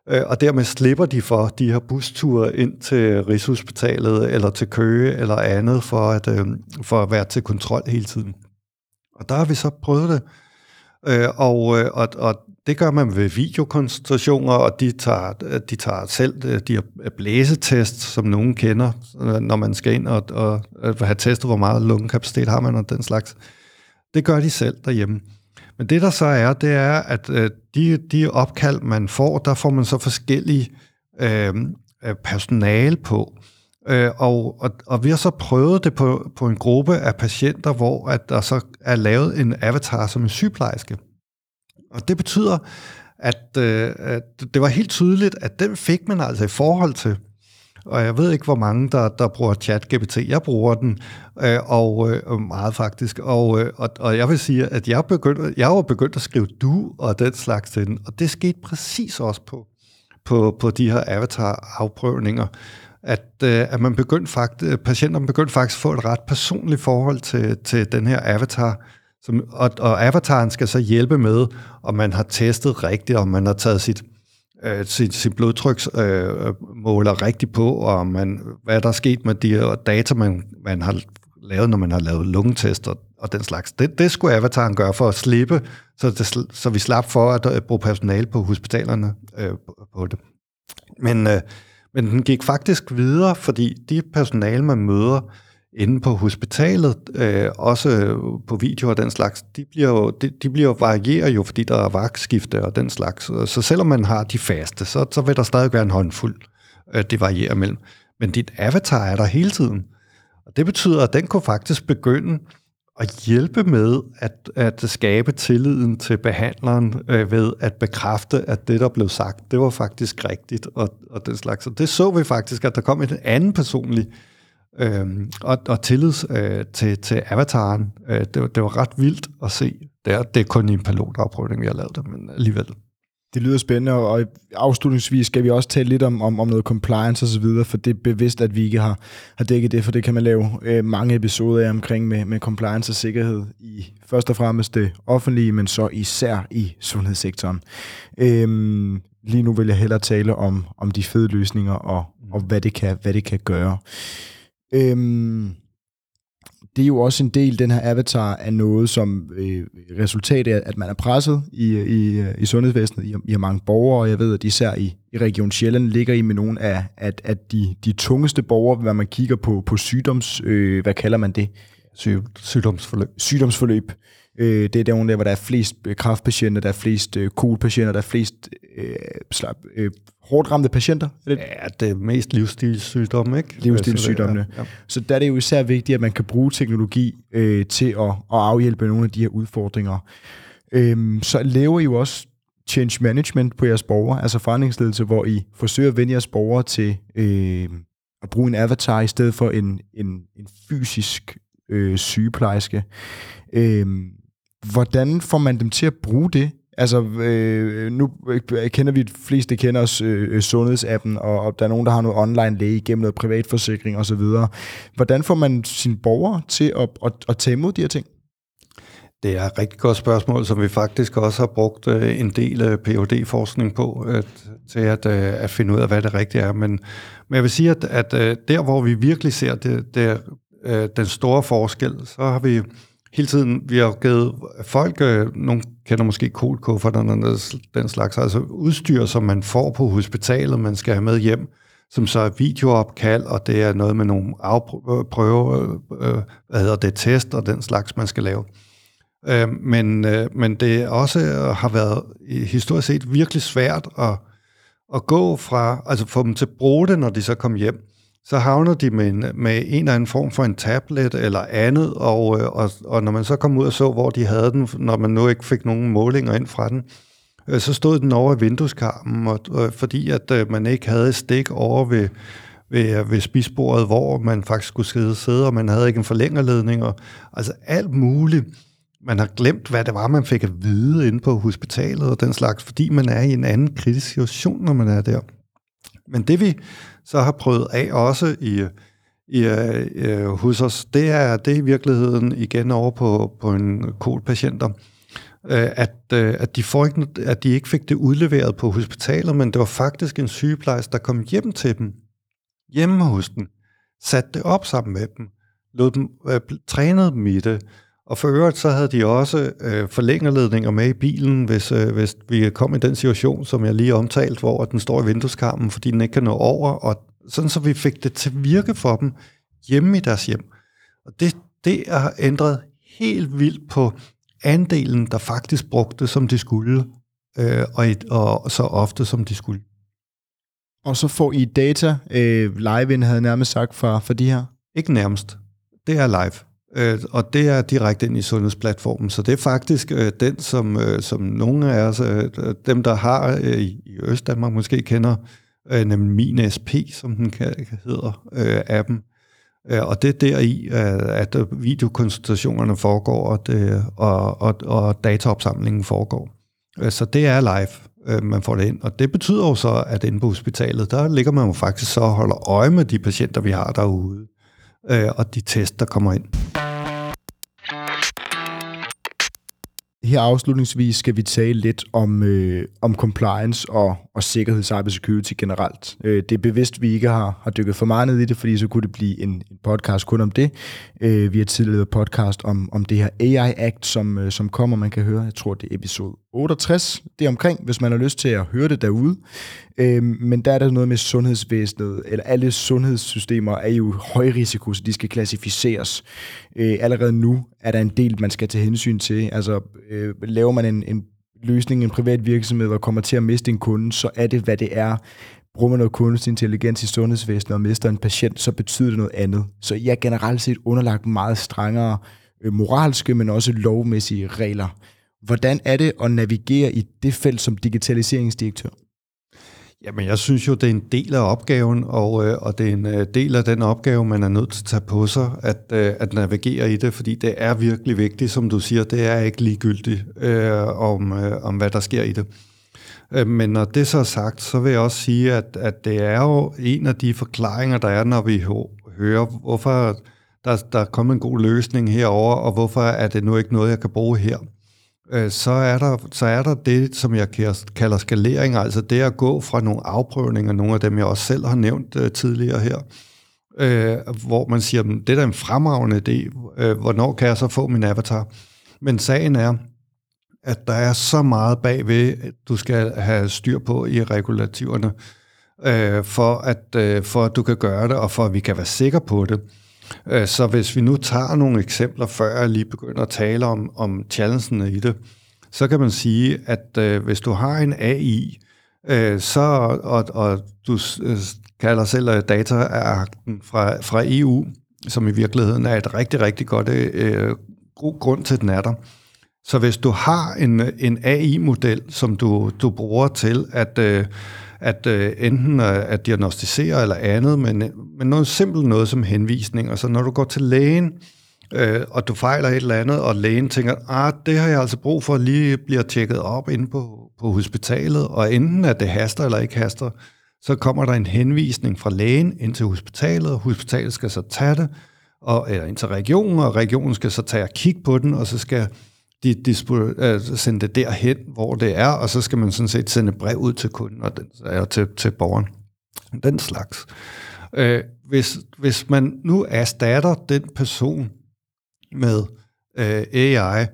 Øh, og dermed slipper de for de her busture ind til Rigshospitalet eller til Køge eller andet for at, øh, for at være til kontrol hele tiden. Og der har vi så prøvet det. Øh, og, øh, og, og det gør man ved videokonsultationer, og de tager, de tager selv øh, de her blæsetest, som nogen kender, når man skal ind og, og have testet, hvor meget lungekapacitet har man og den slags. Det gør de selv derhjemme. Men det der så er, det er, at øh, de, de opkald, man får, der får man så forskellige øh, øh, personale på. Øh, og, og, og vi har så prøvet det på, på en gruppe af patienter, hvor at der så er lavet en avatar som en sygeplejerske. Og det betyder, at, øh, at det var helt tydeligt, at den fik man altså i forhold til. Og jeg ved ikke, hvor mange, der, der bruger ChatGPT. Jeg bruger den, øh, og øh, meget faktisk. Og, øh, og, og jeg vil sige, at jeg, begyndte, jeg var begyndt at skrive du og den slags til den. Og det skete præcis også på, på, på de her avatar-afprøvninger at, øh, at man begyndte fakt, patienterne begyndte faktisk at få et ret personligt forhold til, til den her avatar, som, og, og avataren skal så hjælpe med, om man har testet rigtigt, om man har taget sit, øh, sit, sit blodtryksmåler øh, øh rigtigt på, og man, hvad der er sket med de data, man, man har lavet, når man har lavet lungetester og den slags. Det, det skulle avataren gøre for at slippe, så, det, så vi slap for at, at bruge personale på hospitalerne øh, på, det. Men, øh, men den gik faktisk videre, fordi de personale, man møder, inde på hospitalet, øh, også på video og den slags, de bliver jo, de, de bliver jo varierer jo, fordi der er vagtskifte og den slags. Så selvom man har de faste, så, så vil der stadig være en håndfuld, øh, det varierer mellem. Men dit avatar er der hele tiden. Og det betyder, at den kunne faktisk begynde at hjælpe med at, at skabe tilliden til behandleren øh, ved at bekræfte, at det, der blev sagt, det var faktisk rigtigt og, og den slags. Og det så vi faktisk, at der kom en anden personlig Øhm, og, og tillid øh, til, til avataren. Øh, det, det var ret vildt at se. Det er, det er kun i en pilotafprøvning, vi har lavet det, men alligevel. Det lyder spændende, og afslutningsvis skal vi også tale lidt om, om, om noget compliance osv., for det er bevidst, at vi ikke har, har dækket det, for det kan man lave øh, mange episoder af omkring med, med compliance og sikkerhed i først og fremmest det offentlige, men så især i sundhedssektoren. Øhm, lige nu vil jeg hellere tale om, om de fede løsninger og, og hvad, det kan, hvad det kan gøre. Øhm, det er jo også en del, den her avatar, af noget, som øh, resultat af, at man er presset i, i, i sundhedsvæsenet. I, I har mange borgere, og jeg ved, at især i, i Region Sjælland ligger I med nogle af at, at de, de tungeste borgere, når man kigger på, på sygdoms... Øh, hvad kalder man det? Syg, sygdomsforløb. Sygdomsforløb. Øh, det er der, hvor der er flest øh, kraftpatienter, der er flest øh, KOL-patienter, der er flest øh, slap, øh, hårdt ramte patienter? Er det? Ja, det er mest livsstilssygdomme, ikke? Livsstilssygdommene. Ja, ja. Så der er det jo især vigtigt, at man kan bruge teknologi øh, til at, at afhjælpe nogle af de her udfordringer. Øhm, så laver I jo også change management på jeres borgere, altså forandringsledelse, hvor I forsøger at vende jeres borgere til øh, at bruge en avatar i stedet for en, en, en fysisk øh, sygeplejerske. Øh, hvordan får man dem til at bruge det? Altså, øh, nu øh, kender vi de fleste kender os øh, øh, sundhedsappen, og, og der er nogen, der har noget online læge gennem noget privatforsikring osv. Hvordan får man sine borgere til at, at, at tage imod de her ting? Det er et rigtig godt spørgsmål, som vi faktisk også har brugt øh, en del øh, af phd forskning på, at, til at, at finde ud af, hvad det rigtigt er. Men, men jeg vil sige, at, at der, hvor vi virkelig ser det, det, den store forskel, så har vi hele tiden, vi har givet folk, øh, nogle kender måske kolkufferterne, den slags, altså udstyr, som man får på hospitalet, man skal have med hjem, som så er videoopkald, og det er noget med nogle afprøve, øh, øh, hvad hedder det, test og den slags, man skal lave. Øh, men, øh, men det også har været historisk set virkelig svært at, at gå fra, altså få dem til at bruge det, når de så kom hjem, så havner de med en, med en eller anden form for en tablet eller andet, og, øh, og, og når man så kom ud og så, hvor de havde den, når man nu ikke fik nogen målinger ind fra den, øh, så stod den over i vindueskarmen, og, og, fordi at øh, man ikke havde et stik over ved, ved, ved spisbordet, hvor man faktisk skulle sidde, sidde, og man havde ikke en forlængerledning, og altså alt muligt. Man har glemt, hvad det var, man fik at vide inde på hospitalet og den slags, fordi man er i en anden kritisk situation, når man er der. Men det vi så har prøvet af også i, i øh, hos os, det er, det er i virkeligheden igen over på, på en kolpatienter, øh, at, øh, at, de får ikke, at de ikke fik det udleveret på hospitalet, men det var faktisk en sygeplejerske, der kom hjem til dem, hjemme hos dem, satte det op sammen med dem, lod dem, øh, trænede dem i det, og for øvrigt så havde de også øh, forlængerledninger med i bilen, hvis, øh, hvis vi kom i den situation, som jeg lige omtalt, hvor den står i vindueskarmen, fordi den ikke kan nå over, og sådan så vi fik det til at virke for dem hjemme i deres hjem. Og det, det er ændret helt vildt på andelen, der faktisk brugte, som de skulle, øh, og, et, og så ofte, som de skulle. Og så får I data øh, live, havde nærmest sagt, fra, for de her? Ikke nærmest. Det er live. Øh, og det er direkte ind i sundhedsplatformen. Så det er faktisk øh, den, som, øh, som nogle af os, øh, dem der har øh, i Østdanmark måske kender, øh, nemlig Min SP, som den kan, hedder, øh, appen. Øh, og det er deri, øh, at øh, videokonsultationerne foregår, og, det, og, og, og dataopsamlingen foregår. Øh, så det er live, øh, man får det ind. Og det betyder jo så, at inde på hospitalet, der ligger man jo faktisk så og holder øje med de patienter, vi har derude, øh, og de test, der kommer ind. Her afslutningsvis skal vi tale lidt om, øh, om compliance og, og sikkerhed, cybersecurity generelt. Øh, det er bevidst, at vi ikke har, har dykket for meget ned i det, fordi så kunne det blive en, en podcast kun om det. Øh, vi har tidligere podcast om, om det her AI Act, som, øh, som kommer, man kan høre. Jeg tror, det er episode 68. Det er omkring, hvis man har lyst til at høre det derude. Øh, men der er der noget med sundhedsvæsenet, eller alle sundhedssystemer er jo høj risiko, så de skal klassificeres. Øh, allerede nu er der en del, man skal tage hensyn til. Altså, øh, laver man en, en løsning, en privat virksomhed, og kommer til at miste en kunde, så er det, hvad det er. Bruger man noget kunstig intelligens i sundhedsvæsenet og mister en patient, så betyder det noget andet. Så jeg er generelt set underlagt meget strengere øh, moralske, men også lovmæssige regler. Hvordan er det at navigere i det felt som digitaliseringsdirektør? Jamen, jeg synes jo, det er en del af opgaven, og, øh, og det er en øh, del af den opgave, man er nødt til at tage på sig, at, øh, at navigere i det, fordi det er virkelig vigtigt, som du siger, det er ikke ligegyldigt øh, om, øh, om, hvad der sker i det. Øh, men når det så er sagt, så vil jeg også sige, at, at det er jo en af de forklaringer, der er, når vi hører, hvorfor der, der er kommet en god løsning herover, og hvorfor er det nu ikke noget, jeg kan bruge her. Øh, så er, der, så er der det, som jeg kalder skalering, altså det at gå fra nogle afprøvninger, nogle af dem, jeg også selv har nævnt øh, tidligere her, øh, hvor man siger, det er da en fremragende idé, øh, hvornår kan jeg så få min avatar? Men sagen er, at der er så meget bagved, du skal have styr på i regulativerne, øh, for, at, øh, for at du kan gøre det, og for at vi kan være sikre på det. Øh, så hvis vi nu tager nogle eksempler, før jeg lige begynder at tale om, om challengene i det, så kan man sige, at øh, hvis du har en AI, øh, så, og, og du øh, kalder selv øh, dataakten fra, fra EU, som i virkeligheden er et rigtig, rigtig godt øh, god grund til, at den er der. Så hvis du har en, en AI-model, som du, du bruger til at... Øh, at øh, enten at diagnostisere eller andet, men, men noget simpelt noget som henvisning. Og så når du går til lægen, øh, og du fejler et eller andet, og lægen tænker, ah, det har jeg altså brug for, lige bliver tjekket op inde på, på hospitalet, og enten at det haster eller ikke haster, så kommer der en henvisning fra lægen ind til hospitalet, og hospitalet skal så tage det, og, eller ind til regionen, og regionen skal så tage og kigge på den, og så skal de, de uh, sende det derhen, hvor det er, og så skal man sådan set sende brev ud til kunden og den, og til, til borgeren. Den slags. Øh, hvis, hvis man nu erstatter den person med øh, AI,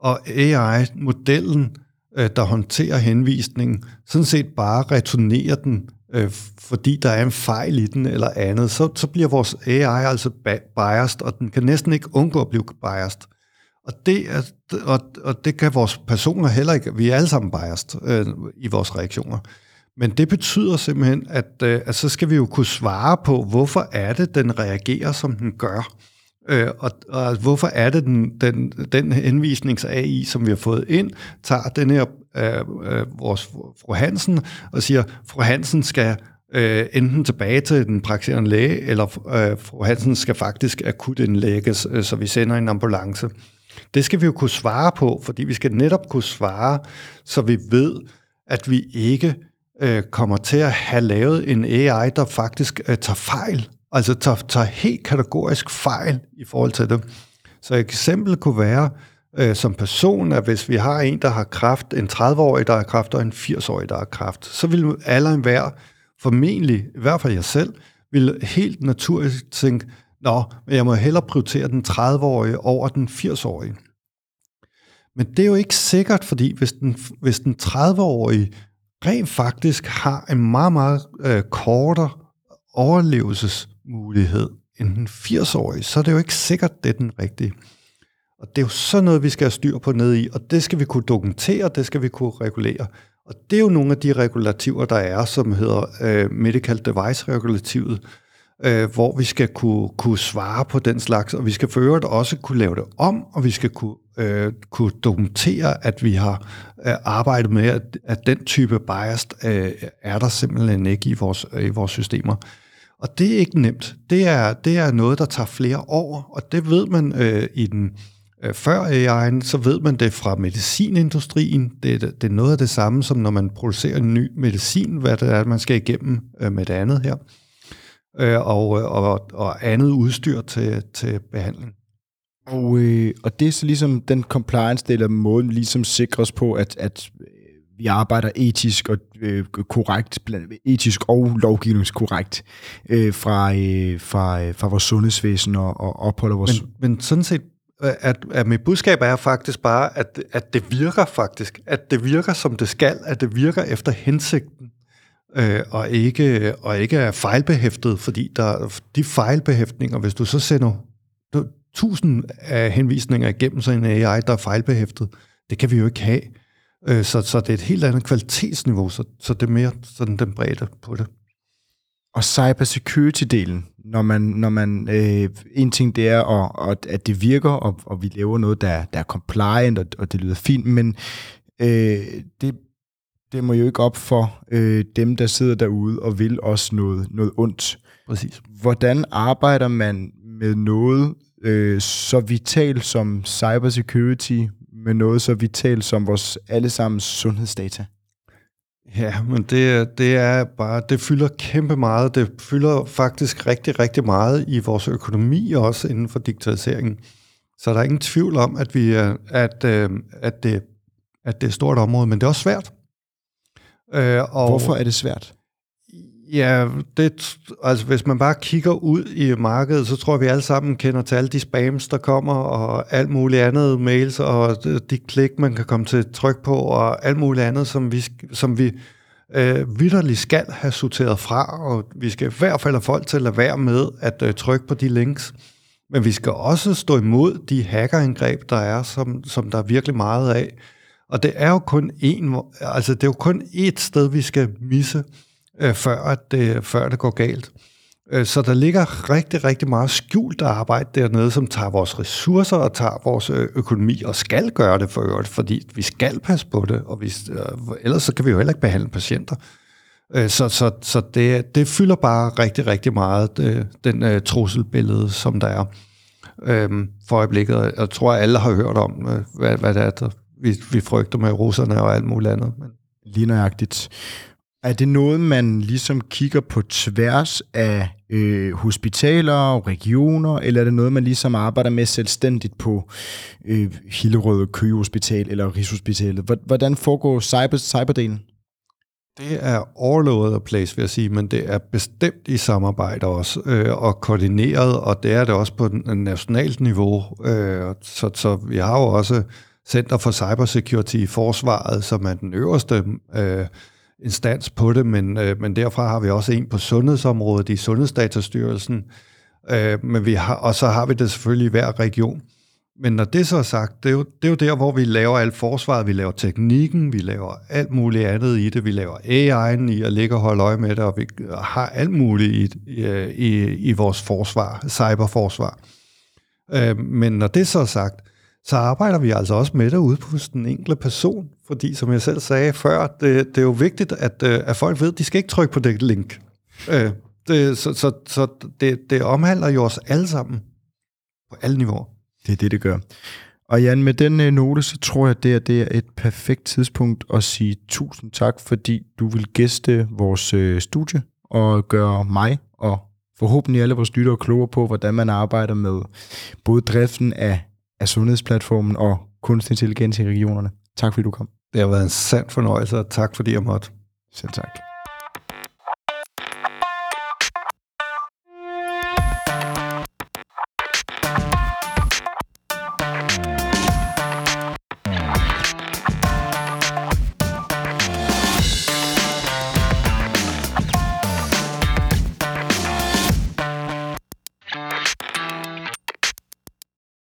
og AI-modellen, øh, der håndterer henvisningen, sådan set bare returnerer den, øh, fordi der er en fejl i den eller andet, så, så bliver vores AI altså biased, og den kan næsten ikke undgå at blive biased. Og det, er, og, og det kan vores personer heller ikke. Vi er alle sammen biased øh, i vores reaktioner. Men det betyder simpelthen, at, øh, at så skal vi jo kunne svare på, hvorfor er det, den reagerer, som den gør. Øh, og, og hvorfor er det, den, den, den henvisnings-AI, som vi har fået ind, tager den her øh, øh, vores fru Hansen og siger, fru Hansen skal øh, enten tilbage til den praktiserende læge, eller øh, fru Hansen skal faktisk akut indlægges, øh, så vi sender en ambulance. Det skal vi jo kunne svare på, fordi vi skal netop kunne svare, så vi ved, at vi ikke øh, kommer til at have lavet en AI, der faktisk øh, tager fejl, altså tager, tager helt kategorisk fejl i forhold til det. Så et eksempel kunne være, øh, som person, at hvis vi har en, der har kraft, en 30-årig, der har kraft, og en 80-årig, der har kraft, så vil alle enhver, formentlig, i hvert fald jeg selv, vil helt naturligt tænke, Nå, men jeg må hellere prioritere den 30-årige over den 80-årige. Men det er jo ikke sikkert, fordi hvis den, hvis den 30-årige rent faktisk har en meget, meget øh, kortere overlevelsesmulighed end den 80-årige, så er det jo ikke sikkert, det er den rigtige. Og det er jo sådan noget, vi skal have styr på ned i, og det skal vi kunne dokumentere, det skal vi kunne regulere. Og det er jo nogle af de regulativer, der er, som hedder øh, Medical Device-regulativet, øh, hvor vi skal kunne, kunne svare på den slags, og vi skal for øvrigt også kunne lave det om, og vi skal kunne, øh, kunne dokumentere, at vi har øh, arbejdet med, at, at den type bias øh, er der simpelthen ikke i vores, øh, i vores systemer. Og det er ikke nemt. Det er, det er noget, der tager flere år, og det ved man øh, i den øh, før AI'en, så ved man det fra medicinindustrien. Det, det er noget af det samme, som når man producerer en ny medicin, hvad det er, man skal igennem øh, med det andet her øh, og, og, og andet udstyr til, til behandling. Og, øh, og det er så ligesom den compliance-del af måden, ligesom sikres på, at, at øh, vi arbejder etisk og øh, korrekt, etisk og lovgivningskorrekt øh, fra, øh, fra, øh, fra vores sundhedsvæsen og, og opholder vores... Men, men sådan set, at, at mit budskab er faktisk bare, at, at det virker faktisk, at det virker som det skal, at det virker efter hensigten øh, og, ikke, og ikke er fejlbehæftet, fordi der, de fejlbehæftninger, hvis du så sender du, tusind af henvisninger igennem sådan en AI, der er fejlbehæftet, det kan vi jo ikke have. Øh, så, så det er et helt andet kvalitetsniveau, så, så det er mere sådan den bredde på det. Og cybersecurity-delen, når man, når man øh, en ting det er, og, at, at det virker, og, og vi laver noget, der, der er compliant, og, og det lyder fint, men øh, det det må jo ikke op for øh, dem, der sidder derude og vil også noget, noget ondt. Præcis. Hvordan arbejder man med noget øh, så vitalt som cybersecurity, med noget så vitalt som vores allesammens sundhedsdata? Ja, men det, det er bare, det fylder kæmpe meget. Det fylder faktisk rigtig, rigtig meget i vores økonomi også inden for digitaliseringen. Så der er ingen tvivl om, at, vi, at, øh, at, det, at det er et stort område, men det er også svært. Øh, og Hvorfor er det svært? Ja, det, altså hvis man bare kigger ud i markedet, så tror jeg, vi alle sammen kender til alle de spams, der kommer, og alt muligt andet, mails, og de klik, man kan komme til tryk på, og alt muligt andet, som vi, som vi øh, vidderligt skal have sorteret fra, og vi skal i hvert fald have folk til at lade være med at øh, trykke på de links. Men vi skal også stå imod de hackerangreb, der er, som, som der er virkelig meget af. Og det er jo kun én, altså det er jo kun ét sted, vi skal misse, øh, før, at det, før det går galt. Øh, så der ligger rigtig, rigtig meget skjult arbejde dernede, som tager vores ressourcer og tager vores øh, økonomi, og skal gøre det for øvrigt, fordi vi skal passe på det, og vi, ellers så kan vi jo heller ikke behandle patienter. Så så, så det, det fylder bare rigtig, rigtig meget, den uh, trusselbillede, som der er øh, for øjeblikket. Jeg tror, at alle har hørt om, hvad, hvad det er, der vi, vi frygter med russerne og alt muligt andet. Men. Lige nøjagtigt. Er det noget, man ligesom kigger på tværs af øh, hospitaler og regioner, eller er det noget, man ligesom arbejder med selvstændigt på øh, Hillerød Køge Hospital eller Rigshospitalet? Hvordan foregår cyber, cyberdelen? Det er all over the place, vil jeg sige, men det er bestemt i samarbejde også, øh, og koordineret, og det er det også på nationalt niveau. Øh, så, så vi har jo også Center for Cybersecurity i forsvaret, som er den øverste øh, instans på det, men, øh, men derfra har vi også en på sundhedsområdet i Sundhedsdatastyrelsen, øh, men vi har, og så har vi det selvfølgelig i hver region. Men når det så er sagt, det er, jo, det er jo der, hvor vi laver alt forsvaret, vi laver teknikken, vi laver alt muligt andet i det, vi laver AI'en i at ligge og holde øje med det, og vi har alt muligt i, øh, i, i vores forsvar, cyberforsvar. Øh, men når det så er sagt, så arbejder vi altså også med det ude på den enkelte person. Fordi, som jeg selv sagde før, det, det er jo vigtigt, at, øh, at folk ved, at de skal ikke trykke på det link. Øh, det, så så, så det, det omhandler jo os alle sammen på alle niveauer. Det er det, det gør. Og Jan, med den øh, note, så tror jeg, det er, det er et perfekt tidspunkt at sige tusind tak, fordi du vil gæste vores øh, studie og gøre mig og forhåbentlig alle vores lyttere klogere på, hvordan man arbejder med både driften af af sundhedsplatformen og kunstig intelligens i regionerne. Tak fordi du kom. Det har været en sand fornøjelse, og tak fordi jeg måtte. Selv tak.